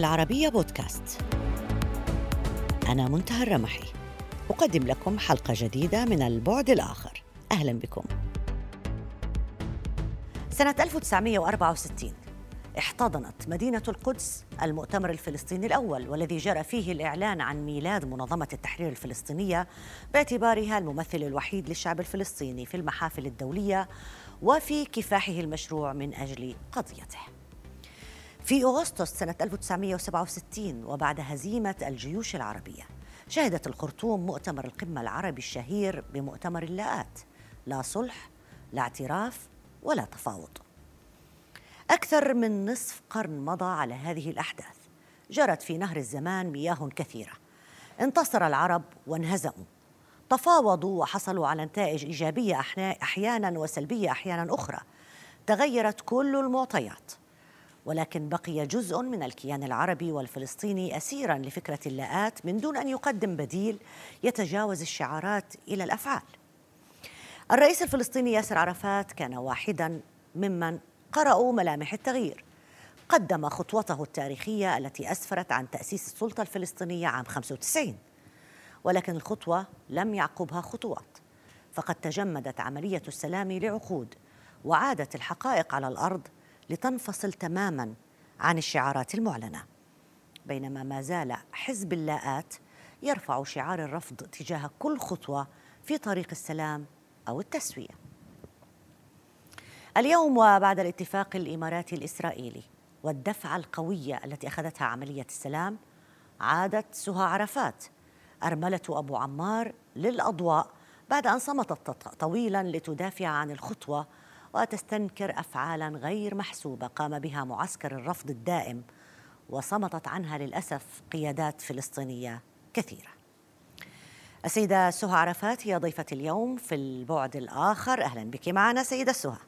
العربية بودكاست. أنا منتهى الرمحي. أقدم لكم حلقة جديدة من البعد الآخر. أهلا بكم. سنة 1964 احتضنت مدينة القدس المؤتمر الفلسطيني الأول والذي جرى فيه الإعلان عن ميلاد منظمة التحرير الفلسطينية باعتبارها الممثل الوحيد للشعب الفلسطيني في المحافل الدولية وفي كفاحه المشروع من أجل قضيته. في أغسطس سنة 1967 وبعد هزيمة الجيوش العربية. شهدت الخرطوم مؤتمر القمة العربي الشهير بمؤتمر اللاءات لا صلح لا اعتراف ولا تفاوض. أكثر من نصف قرن مضى على هذه الأحداث. جرت في نهر الزمان مياه كثيرة. انتصر العرب وانهزموا. تفاوضوا وحصلوا على نتائج إيجابية أحيانا وسلبية أحيانا أخرى. تغيرت كل المعطيات. ولكن بقي جزء من الكيان العربي والفلسطيني اسيرا لفكرة اللاءات من دون أن يقدم بديل يتجاوز الشعارات إلى الأفعال. الرئيس الفلسطيني ياسر عرفات كان واحدا ممن قرأوا ملامح التغيير. قدم خطوته التاريخية التي أسفرت عن تأسيس السلطة الفلسطينية عام 95 ولكن الخطوة لم يعقبها خطوات فقد تجمدت عملية السلام لعقود وعادت الحقائق على الأرض لتنفصل تماما عن الشعارات المعلنة. بينما ما زال حزب اللاءات يرفع شعار الرفض تجاه كل خطوة في طريق السلام أو التسوية. اليوم وبعد الاتفاق الإماراتي الإسرائيلي والدفعه القويه التي أخذتها عملية السلام عادت سهى عرفات. أرملة أبو عمار للأضواء بعد أن صمتت طويلا لتدافع عن الخطوة وتستنكر افعالا غير محسوبة قام بها معسكر الرفض الدائم وصمتت عنها للأسف قيادات فلسطينية كثيرة. السيدة سهى عرفات هي ضيفة اليوم في البعد الآخر. أهلا بك معنا سيدة سهى.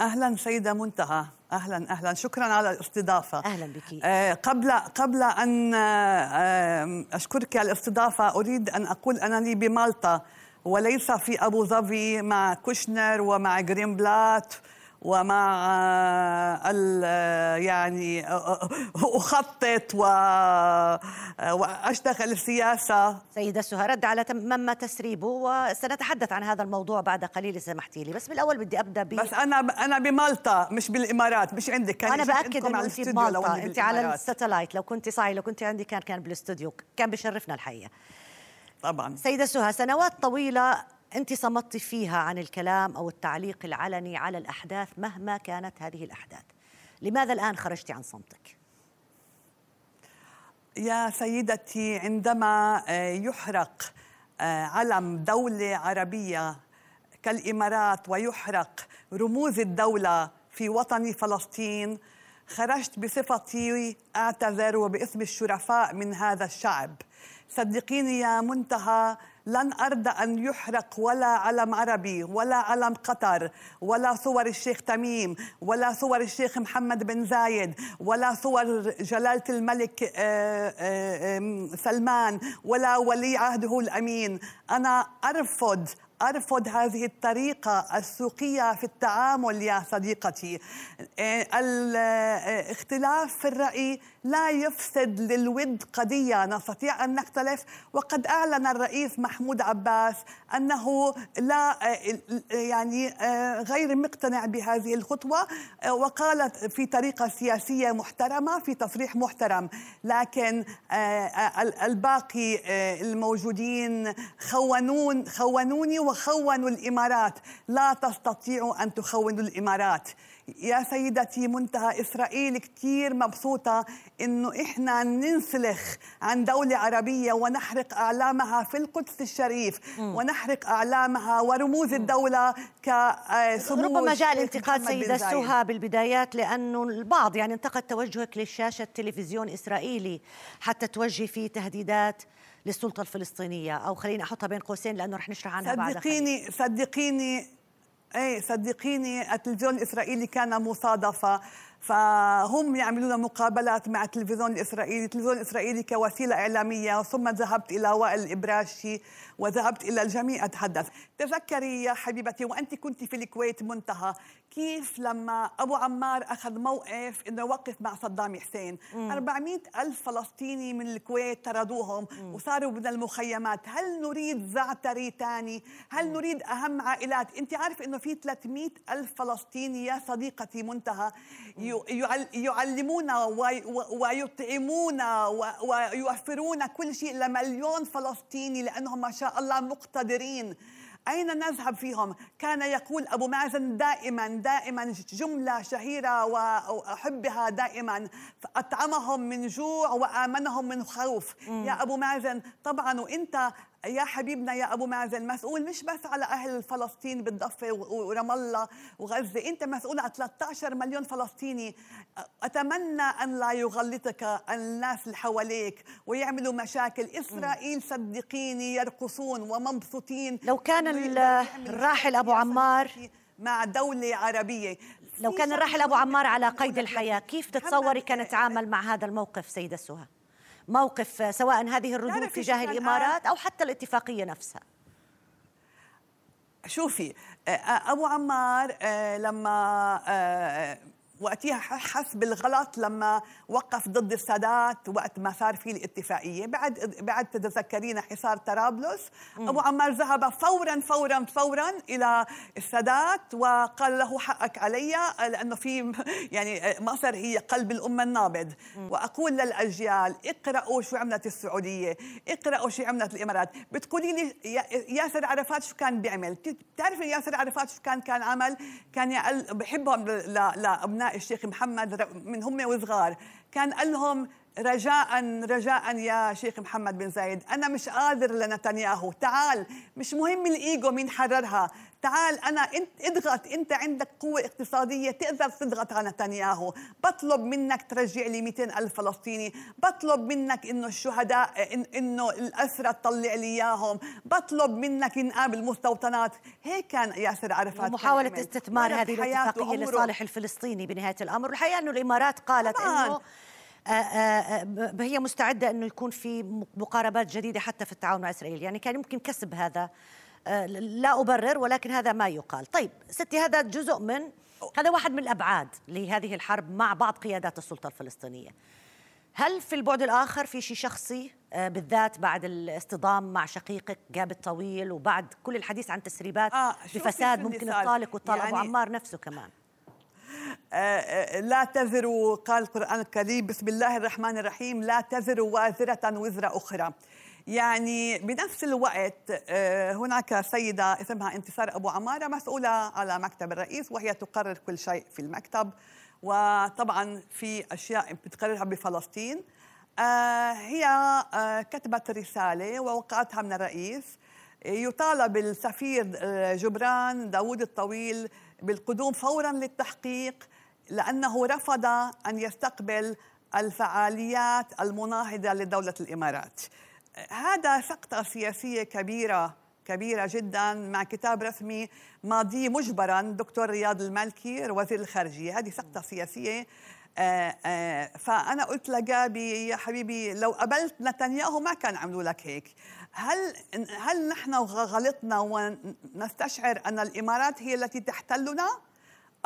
أهلا سيدة منتهى. أهلا أهلا. شكرا على الاستضافة. أهلا بك. آه قبل قبل أن آه أشكرك على الاستضافة أريد أن أقول انني بمالطا. وليس في أبو ظبي مع كوشنر ومع جرين بلات ومع ال يعني أخطط وأشتغل السياسة. سيدة سهى رد على تم تسريبه وسنتحدث عن هذا الموضوع بعد قليل إذا سمحتي لي. بس بالأول بدي أبدأ ب بس أنا أنا بمالطا مش بالإمارات مش عندك كان أنا بأكد إنه أنت بمالطا أنت على ال satellite. لو كنت صاعي لو كنت عندي كان كان بالإستوديو كان بشرفنا الحقيقة. طبعا. سيدة سهى سنوات طويلة أنت صمتي فيها عن الكلام أو التعليق العلني على الأحداث مهما كانت هذه الأحداث. لماذا الآن خرجتي عن صمتك؟ يا سيدتي عندما يحرق علم دولة عربية كالإمارات ويحرق رموز الدولة في وطن فلسطين خرجت بصفتي أعتذر وباسم الشرفاء من هذا الشعب. صدقيني يا منتهى لن أرضى أن يحرق ولا علم عربي ولا علم قطر ولا صور الشيخ تميم ولا صور الشيخ محمد بن زايد ولا صور جلالة الملك سلمان ولا ولي عهده الأمين. أنا أرفض أرفض هذه الطريقة السوقية في التعامل يا صديقتي. الاختلاف في الرأي لا يفسد للود قضية نستطيع أن نختلف. وقد أعلن الرئيس محمود عباس أنه لا يعني غير مقتنع بهذه الخطوة وقال في طريقة سياسية محترمة في تصريح محترم. لكن الباقي الموجودين خونون خونوني وخونوا الإمارات. لا تستطيعوا أن تخونوا الإمارات. يا سيدتي منتهى إسرائيل كثير مبسوطة إنه إحنا ننسلخ عن دولة عربية ونحرق أعلامها في القدس الشريف م. ونحرق أعلامها ورموز م. الدولة كسمو ربما جاء الانتقاد سيدة سهى بالبدايات لأنه البعض يعني انتقد توجهك للشاشة تلفزيون اسرائيلي حتى توجهي فيه تهديدات للسلطة الفلسطينية أو خليني أحطها بين قوسين لأنه رح نشرح عنها بعد صدقيني صدقيني إيه صدقيني التلفزيون الإسرائيلي كان مصادفة فهم يعملون مقابلات مع التلفزيون الإسرائيلي التلفزيون الإسرائيلي كوسيلة إعلامية ثم ذهبت إلى وائل الإبراشي وذهبت إلى الجميع أتحدث تذكري يا حبيبتي وأنت كنت في الكويت منتهى. كيف لما أبو عمار أخذ موقف أنه يوقف مع صدام حسين؟ 400 ألف فلسطيني من الكويت طردوهم وصاروا من المخيمات. هل نريد زعتري ثاني هل نريد أهم عائلات؟ أنت عارف أنه في 300 ألف فلسطيني يا صديقتي منتهى يعلمون ويطعمون ويوفرون كل شيء لمليون فلسطيني لأنهم ما شاء الله مقتدرين. أين نذهب فيهم؟ كان يقول أبو مازن دائما دائما جملة شهيرة وأحبها دائما. أطعمهم من جوع وآمنهم من خوف. يا أبو مازن طبعا وإنت يا حبيبنا يا أبو مازن مسؤول مش بس على أهل فلسطين بالضفة ورام الله وغزة أنت مسؤول على 13 مليون فلسطيني. أتمنى أن لا يغلطك الناس اللي حواليك ويعملوا مشاكل. إسرائيل صدقيني يرقصون ومبسوطين. لو كان الراحل أبو عمار مع دولة عربية. لو كان الراحل أبو عمار على قيد الحياة كيف تتصوري كان يتعامل مع هذا الموقف سيدة سهى؟ موقف سواء هذه الردود تجاه الإمارات أو حتى الاتفاقية نفسها. شوفي أبو عمار لما وقتها حس بالغلط لما وقف ضد السادات وقت ما صار في الاتفاقية. بعد بعد تتذكرين حصار طرابلس أبو عمار ذهب فورا فورا فورا إلى السادات وقال له حقك علي لأنه في يعني مصر هي قلب الأمة النابض. وأقول للأجيال اقرأوا شو عملت السعودية اقرأوا شو عملت الإمارات. بتقولي لي ياسر عرفات شو كان بيعمل؟ بتعرفي ياسر عرفات شو كان كان عمل؟ كان بحبهم لابناء الشيخ محمد من هم وصغار كان قال لهم رجاء رجاء يا شيخ محمد بن زايد. أنا مش قادر لنتنياهو. تعال مش مهم الإيجو مين حررها. تعال أنا انت اضغط. أنت عندك قوة اقتصادية تقدر تضغط على نتنياهو. بطلب منك ترجع لي 200 ألف فلسطيني. بطلب منك إنه الشهداء إن إنه الاسرى تطلع لي إياهم. بطلب منك نقابل المستوطنات. هيك كان ياسر عرفات محاوله استثمار هذه الاتفاقية لصالح الفلسطيني بنهاية الأمر. والحقيقة أنه الإمارات قالت. إنه هي مستعدة أنه يكون في مقاربات جديدة حتى في التعاون مع إسرائيل. يعني كان يمكن كسب هذا لا أبرر ولكن هذا ما يقال. طيب ستي هذا جزء من هذا واحد من الأبعاد لهذه الحرب مع بعض قيادات السلطة الفلسطينية. هل في البعد الآخر في شيء شخصي؟ بالذات بعد الاصطدام مع شقيقك جاب الطويل وبعد كل الحديث عن تسريبات آه بفساد ممكن الطالق والطالب يعني أبو عمار نفسه كمان. آه، آه، لا تزر قال القرآن الكريم بسم الله الرحمن الرحيم لا تزر وازرة وزر أخرى. يعني بنفس الوقت آه، هناك سيدة اسمها انتصار أبو عمارة مسؤولة على مكتب الرئيس وهي تقرر كل شيء في المكتب. وطبعا في أشياء بتقررها بفلسطين. هي كتبت رسالة ووقعتها من الرئيس. يطالب السفير جبران داود الطويل بالقدوم فورا للتحقيق لأنه رفض أن يستقبل الفعاليات المناهضة لدولة الإمارات. هذا سقطة سياسية كبيرة كبيرة جدا مع كتاب رسمي ماضي مجبرا دكتور رياض المالكي وزير الخارجية. هذه سقطة سياسية. آه، آه، فأنا قلت لجابي يا حبيبي لو قبلت نتنياهو ما كان عملوا لك هيك. هل هل نحن غلطنا ونستشعر أن الإمارات هي التي تحتلنا؟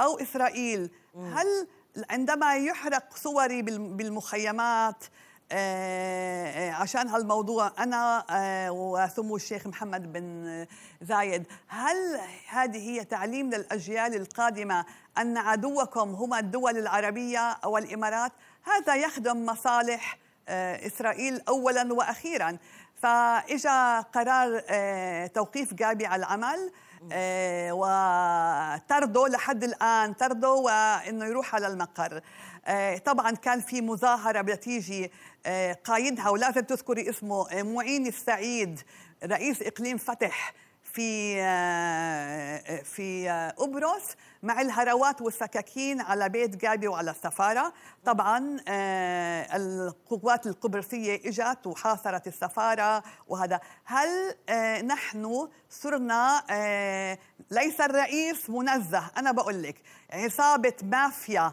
أو إسرائيل هل عندما يحرق صوري بالمخيمات آه، آه، عشان هالموضوع أنا آه، وسمو الشيخ محمد بن زايد هل هذه هي تعليم للأجيال القادمة أن عدوكم هما الدول العربية أو الامارات هذا يخدم مصالح إسرائيل اولا وأخيرا. فإجا قرار توقيف جابي على العمل آه، وطرده لحد الآن طرده وإنه يروح على المقر. آه، طبعا كان في مظاهرة بتيجي آه، قايدها ولازم تذكري اسمه معين السعيد رئيس إقليم فتح. في في قبرص مع الهروات والسكاكين على بيت جابي وعلى السفارة. طبعا القوات القبرصية إجت وحاصرت السفارة وهذا. هل نحن صرنا ليس الرئيس منزه؟ أنا بقول لك عصابة مافيا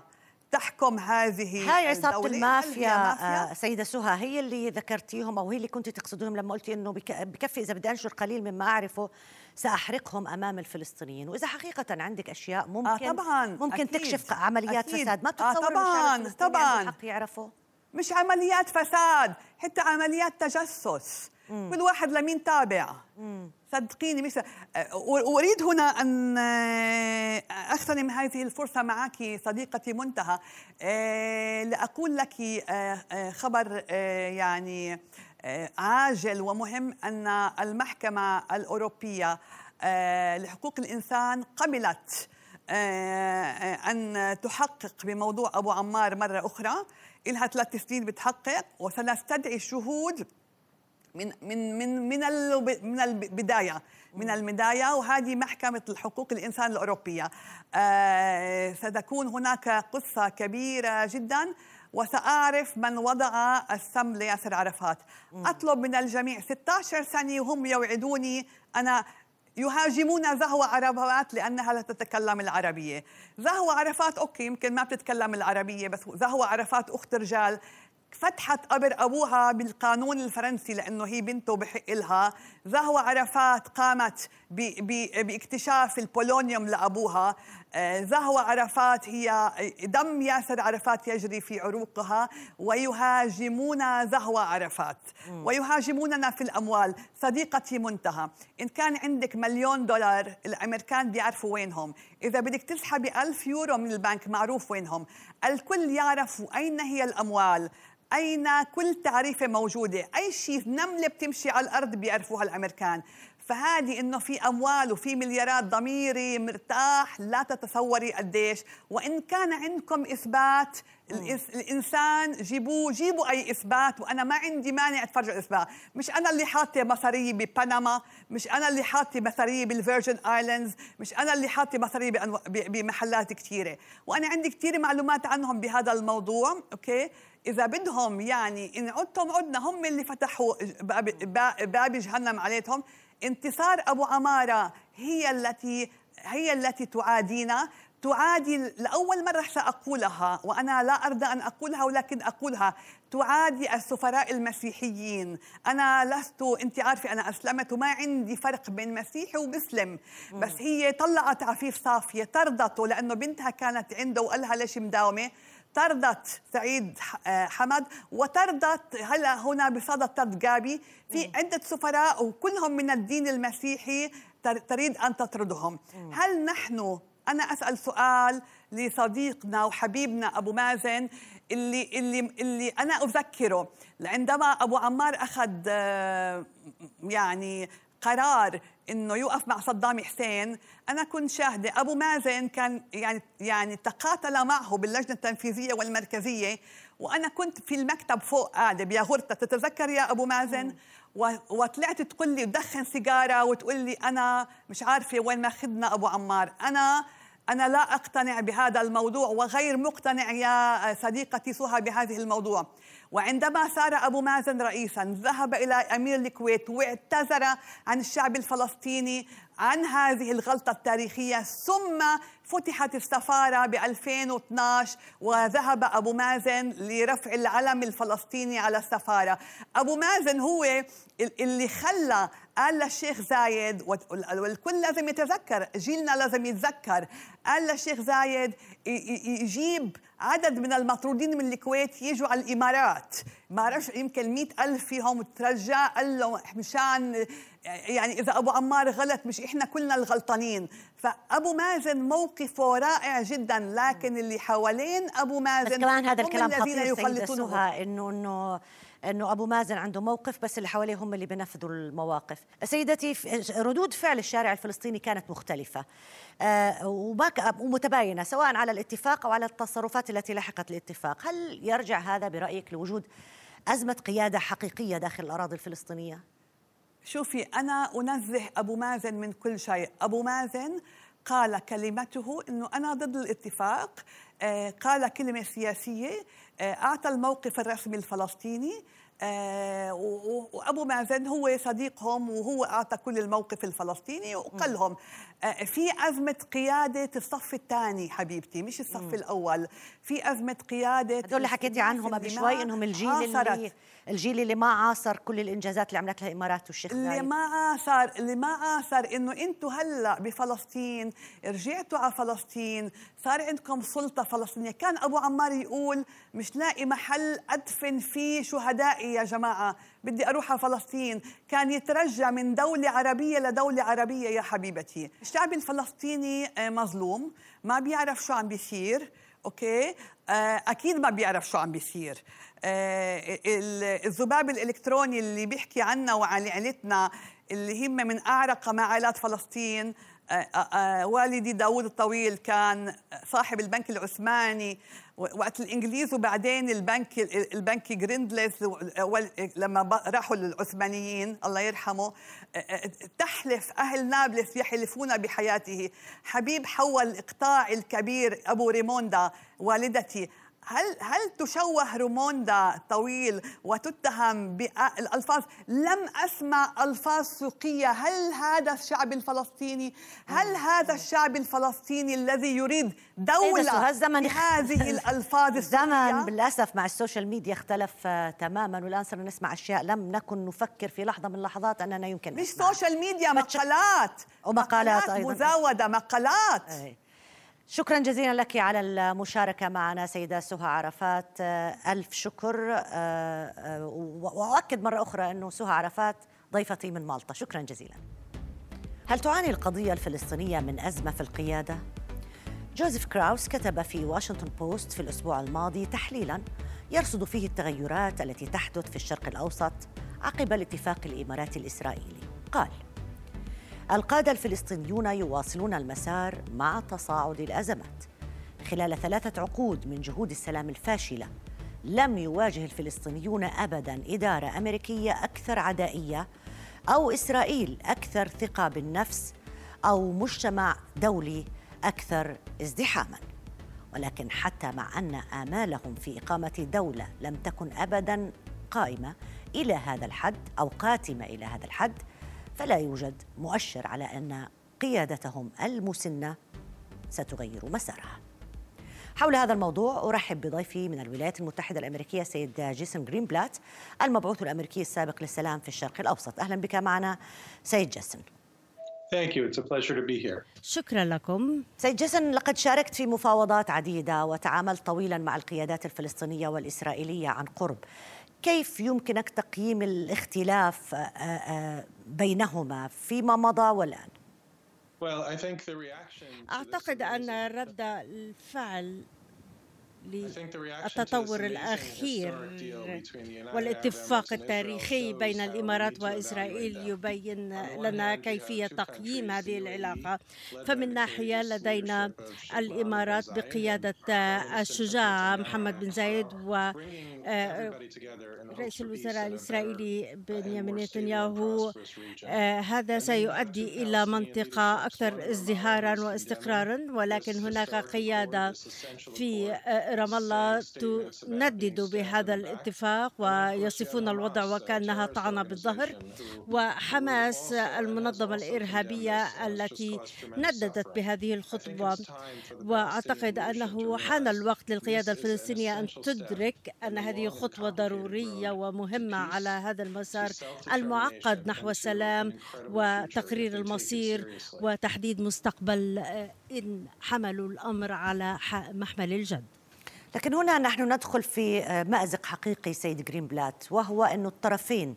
تحكم هذه هاي عصابة المافيا مافيا؟ آه، سيدة سهى هي اللي ذكرتيهم أو هي اللي كنت تقصدهم لما قلتي أنه بك- بكفي إذا بدي أنشر قليل مما أعرفه سأحرقهم أمام الفلسطينيين وإذا حقيقة عندك أشياء ممكن آه طبعاً، ممكن أكيد، تكشف عمليات أكيد. فساد ما آه بتتصور إنه الشعب طبعاً، طبعاً. عنده حق يعرفه مش عمليات فساد حتى عمليات تجسس. كل واحد لمين تابع؟ صدقيني مش أ- أريد هنا أن آه، أغتنم هذه الفرصة معك صديقتي منتهى. آه، لأقول لك خبر يعني عاجل ومهم أن المحكمة الأوروبية آه، لحقوق الإنسان قبلت أن تحقق بموضوع أبو عمار مرة أخرى. إلها ثلاث سنين بتحقق وسنستدعي الشهود من من من من من البداية من البدايه وهذه محكمة الحقوق الإنسان الأوروبية. آه، ستكون هناك قصة كبيرة جدا وسأعرف من وضع السم لياسر عرفات. أطلب من الجميع 16 سنه وهم يوعدوني أنا يهاجمون زهوة عرفات لأنها لا تتكلم العربية. زهوة عرفات أوكي يمكن ما بتتكلم العربية بس زهوة عرفات أخت رجال فتحت قبر أبوها بالقانون الفرنسي لأنه هي بنته بحق لها. زهوة عرفات قامت باكتشاف البولونيوم لأبوها. زهوة عرفات هي دم ياسر عرفات يجري في عروقها ويهاجمون زهوة عرفات. ويهاجموننا في الأموال. صديقتي منتهى إن كان عندك مليون دولار الأمريكان بيعرفوا وينهم. إذا بدك تسحبي ألف يورو من البنك معروف وينهم. الكل يعرف أين هي الأموال أين كل تعريفة موجودة. أي شيء نملة بتمشي على الأرض بيعرفوها الأمريكان. فهذه إنه في أموال وفي مليارات ضميري مرتاح لا تتصوري قديش. وإن كان عندكم إثبات الإنسان جيبوه جيبوا أي إثبات وأنا ما عندي مانع أتفرج على الإثبات. مش أنا اللي حاطة مصاريه ببنما مش أنا اللي حاطة مصاريه بال Virgin Islands مش أنا اللي حاطة مصاريه بأنو- ب- بمحلات كثيره وأنا عندي كثير معلومات عنهم بهذا الموضوع okay؟ إذا بدهم يعني إن عدتم عدنا هم اللي فتحوا باب, باب- باب جهنم عليهم انتصار أبو عمارة هي التي هي التي تعادينا. تعادي لأول مرة سأقولها وأنا لا أرضى أن أقولها ولكن أقولها. تعادي السفراء المسيحيين. أنا لست أنت عارفة أنا أسلمت. وما عندي فرق بين مسيحي ومسلم. بس هي طلعت عفيف صافية طردته لأنه بنتها كانت عنده وقالها ليش مداومة؟ طردت سعيد آه حمد وطردت هلا هنا بصدد طرد جابي في عدة سفراء وكلهم من الدين المسيحي تر- تريد أن تطردهم. هل نحن أنا أسأل سؤال لصديقنا وحبيبنا أبو مازن اللي اللي اللي أنا أذكره. عندما أبو عمار أخذ آه، يعني قرار إنه يوقف مع صدام حسين. أنا كنت شاهدة أبو مازن كان يعني يعني تقاتل معه باللجنة التنفيذية والمركزية. وأنا كنت في المكتب فوق قاعدة بياغورتا. تتذكر يا أبو مازن؟ وطلعت تقول لي تدخن سيجارة. وتقول لي أنا مش عارفة وين ماخذنا أبو عمار. أنا أنا لا أقتنع بهذا الموضوع وغير مقتنع يا صديقتي سهى بهذه الموضوع. وعندما صار أبو مازن رئيسا ذهب إلى أمير الكويت واعتذر عن الشعب الفلسطيني عن هذه الغلطة التاريخية ثم فتحت السفارة ب 2012 وذهب أبو مازن لرفع العلم الفلسطيني على السفارة. أبو مازن هو ال- اللي خلى قال للشيخ زايد وال- والكل لازم يتذكر جيلنا لازم يتذكر. قال للشيخ زايد يجيب عدد من المطرودين من الكويت يجوا على الإمارات. ما بعرفش يمكن مئة ألف فيهم ترجع قال له مشان يعني إذا أبو عمار غلط مش إحنا كلنا الغلطانين. فأبو مازن موقفه رائع جدا لكن اللي حوالين أبو مازن بس كمان هذا الكلام الذين خطير سيدة يخلطونه. سهى إنه أنه انه أبو مازن عنده موقف بس اللي حواليه هم اللي بينفذوا المواقف. سيدتي ردود فعل الشارع الفلسطيني كانت مختلفة آه، ومتباينة سواء على الاتفاق أو على التصرفات التي لحقت الاتفاق. هل يرجع هذا برأيك لوجود أزمة قيادة حقيقية داخل الأراضي الفلسطينية؟ شوفي أنا أنزه أبو مازن من كل شيء. أبو مازن قال كلمته أنه أنا ضد الاتفاق آه، قال كلمة سياسية آه، أعطى الموقف الرسمي الفلسطيني آه، وأبو مازن هو صديقهم وهو أعطى كل الموقف الفلسطيني وقال لهم آه، في أزمة قيادة الصف الثاني حبيبتي مش الصف الأول. في أزمة قيادة هدول اللي حكيتي عنهم قبل شوي إنهم الجيل اللي الجيل اللي ما عاصر كل الإنجازات اللي عملتها الإمارات والشيخ اللي ما عاصر اللي ما عاصر إنه أنتم هلأ بفلسطين رجعتوا على فلسطين صار عندكم سلطة فلسطينية. كان أبو عمار يقول مش لاقي محل أدفن فيه شهدائي يا جماعة بدي أروح على فلسطين. كان يترجع من دولة عربية لدولة عربية يا حبيبتي. الشعب الفلسطيني آه، مظلوم ما بيعرف شو عم بيصير okay؟ آه، أكيد ما بيعرف شو عم بيصير. آه، الذباب الإلكتروني اللي بيحكي عنا وعن عيلتنا اللي هم من أعرق مع فلسطين والدي داود الطويل كان صاحب البنك العثماني وقت الإنجليز وبعدين البنك البنك Grindlays لما راحوا للعثمانيين الله يرحمه تحلف أهل نابلس يحلفون بحياته. حبيب حول الإقطاع الكبير أبو ريموندا والدتي. هل هل تشوه ريموندا طويل وتتهم بالألفاظ؟ لم أسمع ألفاظ سوقية. هل هذا الشعب الفلسطيني؟ هل هذا الشعب الفلسطيني الذي يريد دولة هذه الألفاظ الزمن بالأسف مع ال social media اختلف آه، تماما. والآن صرنا نسمع أشياء لم نكن نفكر في لحظة من اللحظات أننا يمكن مش social ميديا مقالات. ومقالات مقالات أيضا. مزاوده مقالات. أي. شكرا جزيلا لك على المشاركة معنا سيدة سهى عرفات. آه، ألف شكر. آه، آه، وأؤكد مرة أخرى أنه سهى عرفات ضيفتي من مالطا. شكرا جزيلا. هل تعاني القضية الفلسطينية من أزمة في القيادة؟ جوزيف كراوس كتب في واشنطن بوست في الأسبوع الماضي تحليلا يرصد فيه التغيرات التي تحدث في الشرق الأوسط عقب الاتفاق الإماراتي الإسرائيلي. قال القادة الفلسطينيون يواصلون المسار مع تصاعد الأزمات. خلال ثلاثة عقود من جهود السلام الفاشلة لم يواجه الفلسطينيون أبدا إدارة أمريكية أكثر عدائية أو إسرائيل أكثر ثقة بالنفس أو مجتمع دولي أكثر ازدحاما. ولكن حتى مع أن آمالهم في إقامة دولة لم تكن أبدا قائمة إلى هذا الحد أو قاتمة إلى هذا الحد فلا يوجد مؤشر على أن قيادتهم المسنة ستغير مسارها. حول هذا الموضوع أرحب بضيفي من الولايات المتحدة الأمريكية سيد جيسون جرينبلات المبعوث الأمريكي السابق للسلام في الشرق الأوسط. أهلا بك معنا سيد جيسون. Thank you. It's a pleasure to be here. شكرا لكم. سيد جيسون لقد شاركت في مفاوضات عديدة وتعاملت طويلا مع القيادات الفلسطينية والإسرائيلية عن قرب. كيف يمكنك تقييم الاختلاف آه، آه، بينهما فيما مضى والآن؟ أعتقد أن رد الفعل للتطور الأخير والاتفاق التاريخي بين الإمارات وإسرائيل يبين لنا كيفية تقييم هذه العلاقة. فمن ناحية لدينا الإمارات بقيادة الشجاع محمد بن زايد و آه، رئيس الوزراء الإسرائيلي بنيامين نتنياهو. آه، هذا سيؤدي إلى منطقة أكثر ازدهارا واستقرارا ولكن هناك قيادة في آه، رام الله تندد بهذا الاتفاق ويصفون الوضع وكأنها طعنة بالظهر. وحماس المنظمة الإرهابية التي نددت بهذه الخطوة وأعتقد أنه حان الوقت للقيادة الفلسطينية أن تدرك أن هذه خطوة ضرورية ومهمة على هذا المسار المعقد نحو السلام وتقرير المصير وتحديد مستقبل إن حملوا الأمر على محمل الجد. لكن هنا نحن ندخل في آه، مأزق حقيقي سيد جرين بلات وهو أن الطرفين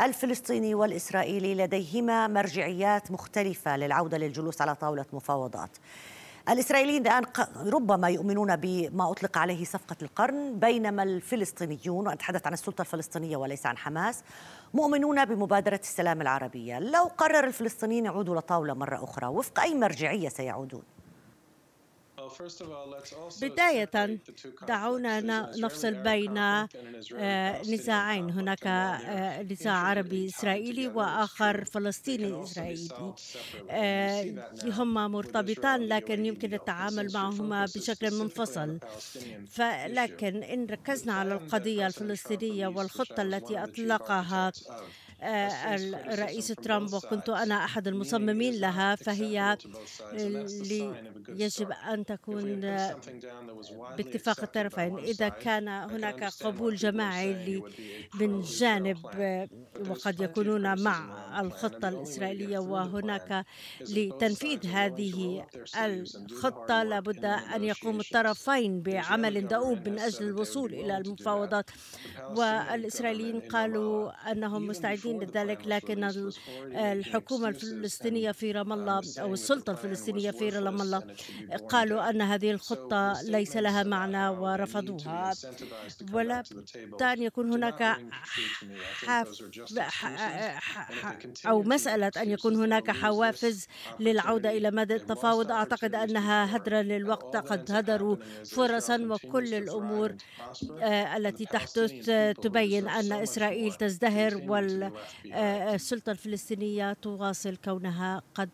الفلسطيني والإسرائيلي لديهما مرجعيات مختلفة للعودة للجلوس على طاولة مفاوضات. الإسرائيليين الآن ربما يؤمنون بما أطلق عليه صفقة القرن بينما الفلسطينيون وأتحدث عن السلطة الفلسطينية وليس عن حماس مؤمنون بمبادرة السلام العربية. لو قرر الفلسطينيين يعودوا لطاولة مرة أخرى وفق أي مرجعية سيعودون؟ بداية دعونا نفصل بين آه، نزاعين هناك آه، نزاع عربي إسرائيلي وآخر فلسطيني إسرائيلي. آه، هما مرتبطان لكن يمكن التعامل معهما بشكل منفصل. لكن إن ركزنا على القضية الفلسطينية والخطة التي أطلقها الرئيس ترامب وكنت أنا أحد المصممين لها فهي يجب أن تكون باتفاق الطرفين. إذا كان هناك قبول جماعي من جانب وقد يكونون مع الخطة الإسرائيلية وهناك لتنفيذ هذه الخطة لابد أن يقوم الطرفين بعمل دؤوب من أجل الوصول إلى المفاوضات. والإسرائيليين قالوا أنهم مستعدين لذلك لكن الحكومة الفلسطينية في رام الله أو السلطة الفلسطينية في رام الله قالوا أن هذه الخطة ليس لها معنى ورفضوها. ولا أن يكون هناك أو مسألة أن يكون هناك حوافز للعودة إلى مدى التفاوض. أعتقد أنها هدرا للوقت. قد هدروا فرصا وكل الأمور آه، التي تحدث تبين أن إسرائيل تزدهر والسلطة الفلسطينية تواصل كونها قد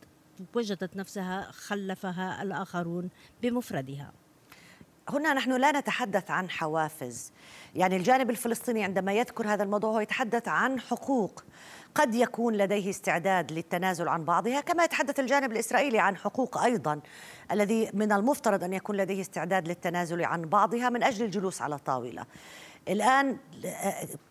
وجدت نفسها خلفها الآخرون بمفردها. هنا نحن لا نتحدث عن حوافز. يعني الجانب الفلسطيني عندما يذكر هذا الموضوع هو يتحدث عن حقوق. قد يكون لديه استعداد للتنازل عن بعضها كما يتحدث الجانب الإسرائيلي عن حقوق أيضا. الذي من المفترض أن يكون لديه استعداد للتنازل عن بعضها من أجل الجلوس على طاولة. الآن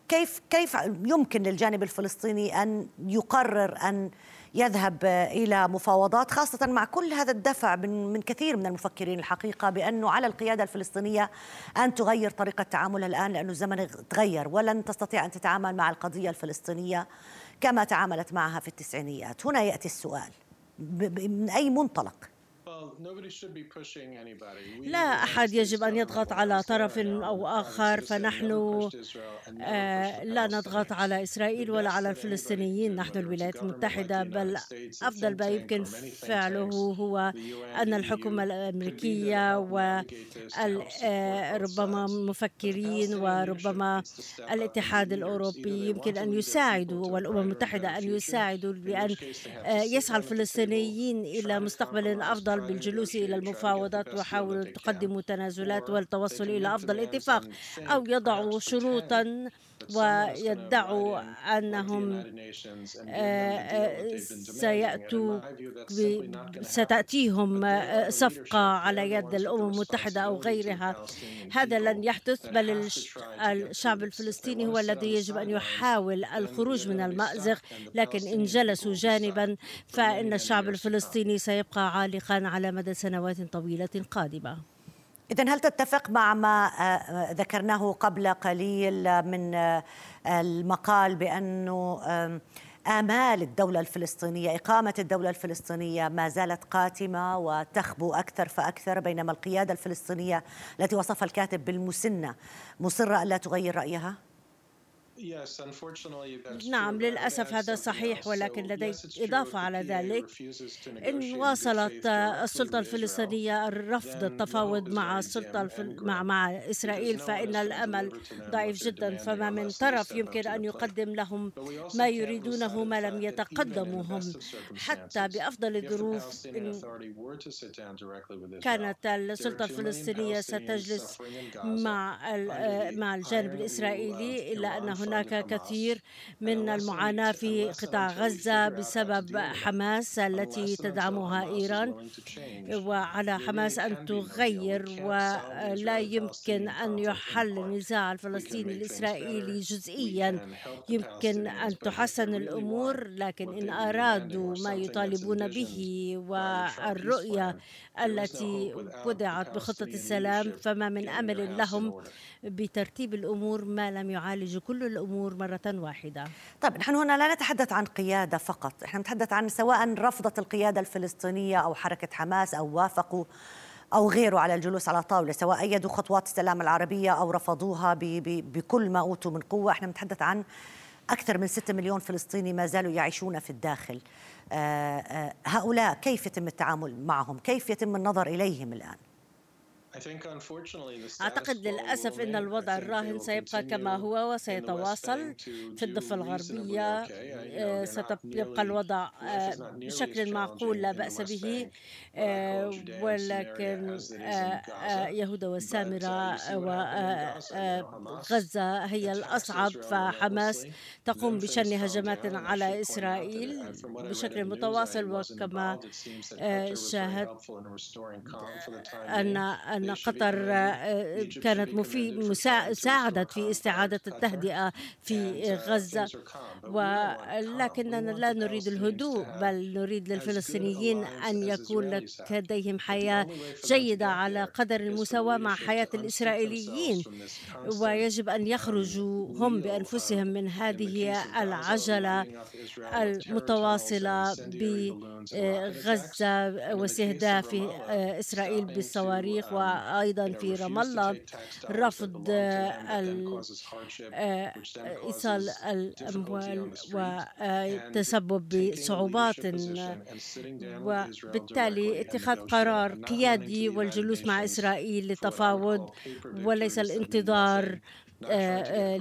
كيف كيف يمكن للجانب الفلسطيني أن يقرر أن يذهب إلى مفاوضات خاصة مع كل هذا الدفع من من كثير من المفكرين الحقيقة بانه على القيادة الفلسطينية أن تغير طريقة تعاملها الآن لأنه الزمن تغير ولن تستطيع أن تتعامل مع القضية الفلسطينية كما تعاملت معها في التسعينيات. هنا يأتي السؤال من أي منطلق؟ لا أحد يجب أن يضغط على طرف أو آخر. فنحن آه، لا نضغط على إسرائيل ولا على الفلسطينيين نحن الولايات المتحدة بل أفضل ما يمكن فعله هو أن الحكومة الأمريكية وربما آه، مفكرين وربما الاتحاد الأوروبي يمكن أن يساعدوا والأمم المتحدة أن يساعدوا بأن آه، يسعى الفلسطينيين إلى مستقبل أفضل بالجلوس إلى المفاوضات وحاولوا تقدموا تنازلات والتوصل إلى أفضل اتفاق أو يضعوا شروطا ويدعوا أنهم آه، سيأتوا ستأتيهم آه، صفقة على يد الأمم المتحدة أو غيرها. هذا لن يحدث بل الشعب الفلسطيني هو الذي يجب أن يحاول الخروج من المأزق لكن إن جلسوا جانبا فإن الشعب الفلسطيني سيبقى عالقا على مدى سنوات طويلة قادمة. إذا هل تتفق مع ما آه، آه، ذكرناه قبل قليل من آه، المقال بأنه آمال الدولة الفلسطينية إقامة الدولة الفلسطينية ما زالت قاتمة وتخبو أكثر فأكثر بينما القيادة الفلسطينية التي وصفها الكاتب بالمسنة مصرة ألا تغير رأيها؟ نعم للأسف هذا صحيح ولكن لدي إضافة على ذلك إن واصلت السلطة الفلسطينية رفض التفاوض مع السلطة مع مع إسرائيل فإن الأمل ضعيف جدا. فما من طرف يمكن أن يقدم لهم ما يريدونه ما لم يتقدموا هم حتى بأفضل الظروف كانت السلطة الفلسطينية ستجلس مع مع الجانب الإسرائيلي إلا أن هناك كثير من المعاناة في قطاع غزة بسبب حماس التي تدعمها إيران وعلى حماس أن تغير ولا يمكن أن يحل النزاع الفلسطيني الإسرائيلي جزئيا. يمكن أن تحسن الأمور لكن إن أرادوا ما يطالبون به والرؤية التي وضعت بخطة السلام فما من أمل لهم بترتيب الأمور ما لم يعالج كل الأمور مرة واحدة. طيب نحن هنا لا نتحدث عن قيادة فقط. نحن نتحدث عن سواء رفضت القيادة الفلسطينية أو حركة حماس أو وافقوا أو غيره على الجلوس على طاولة سواء أيدوا خطوات السلام العربية أو رفضوها بكل ما أوتوا من قوة. إحنا نتحدث عن أكثر من 6 مليون فلسطيني ما زالوا يعيشون في الداخل. آه، آه، هؤلاء كيف يتم التعامل معهم؟ كيف يتم النظر إليهم الآن؟ أعتقد للأسف أن الوضع الراهن سيبقى كما هو وسيتواصل في الضفة الغربية آه، سيبقى الوضع آه، بشكل معقول لا بأس به آه، ولكن يهودا والسامرة وغزة هي الأصعب فحماس تقوم بشن هجمات على إسرائيل بشكل متواصل وكما شاهدت أن أن قطر كانت مفيد ساعدت في استعادة التهدئة في غزة. ولكننا لا نريد الهدوء بل نريد للفلسطينيين أن يكون لديهم حياة جيدة على قدر المساواة مع حياة الإسرائيليين. ويجب أن يخرجوا هم بأنفسهم من هذه العجلة المتواصلة بغزة واستهداف إسرائيل بالصواريح وأيضا في رام الله رفض إيصال الأموال وتسبب بصعوبات وبالتالي اتخاذ قرار قيادي والجلوس مع إسرائيل للتفاوض وليس الانتظار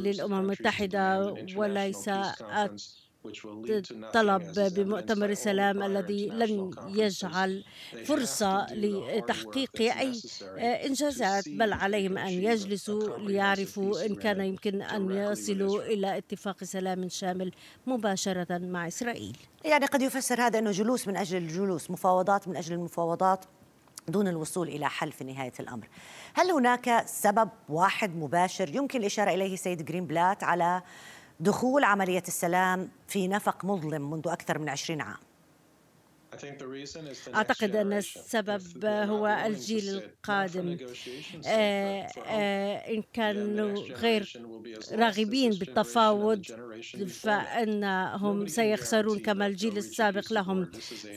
للأمم المتحدة وليس طلب بمؤتمر السلام الذي لن يجعل فرصة لتحقيق أي إنجازات بل عليهم أن يجلسوا ليعرفوا إن كان يمكن أن يصلوا إلى اتفاق سلام شامل مباشرة مع إسرائيل. يعني قد يفسر هذا أنه جلوس من أجل الجلوس مفاوضات من أجل المفاوضات دون الوصول إلى حل في نهاية الأمر. هل هناك سبب واحد مباشر يمكن الإشارة إليه سيد جرين بلات على دخول عملية السلام في نفق مظلم منذ أكثر من عشرين عام. أعتقد أن السبب هو الجيل القادم. آه، آه، إن كانوا غير راغبين بالتفاوض فإنهم سيخسرون كما الجيل السابق لهم.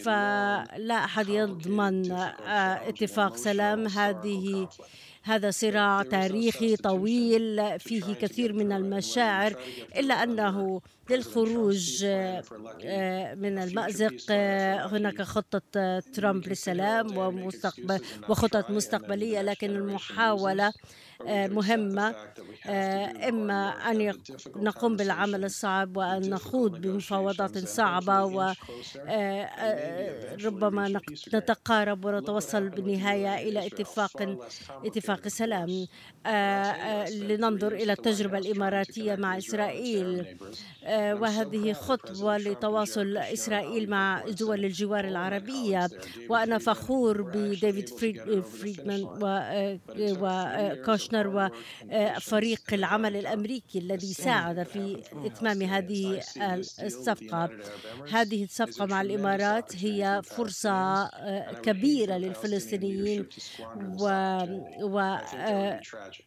فلا أحد يضمن آه، اتفاق سلام هذه هذا صراع تاريخي طويل فيه كثير من المشاعر إلا أنه للخروج آه، من المأزق آه، هناك خطة ترامب للسلام ومستقبل وخطط مستقبلية لكن المحاولة آه، مهمة آه، إما أن نقوم بالعمل الصعب وأن نخوض بمفاوضات صعبة وربما آه، نتقارب ونتوصل بالنهاية إلى اتفاق اتفاق سلام لننظر إلى التجربة الإماراتية مع إسرائيل وهذه خطوة لتواصل إسرائيل مع دول الجوار العربية. وأنا فخور بديفيد فريدمان وكوش كوشنر وفريق العمل الأمريكي الذي ساعد في إتمام هذه الصفقة. هذه الصفقة مع الإمارات هي فرصة آه، كبيرة للفلسطينيين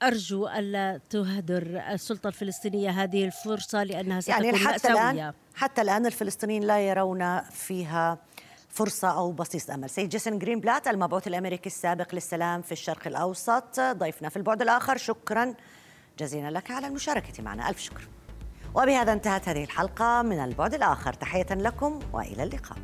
وارجو ألا تهدر السلطة الفلسطينية هذه الفرصة لأنها ستكون يعني حتى. الآن حتى الآن الفلسطينيين لا يرون فيها فرصة أو بصيص أمل. سيد جيسون جرين بلات المبعوث الأمريكي السابق للسلام في الشرق الأوسط ضيفنا في البعد الآخر. شكرا جزيلا لك على المشاركة معنا. ألف شكر. وبهذا انتهت هذه الحلقة من البعد الآخر. تحية لكم وإلى اللقاء.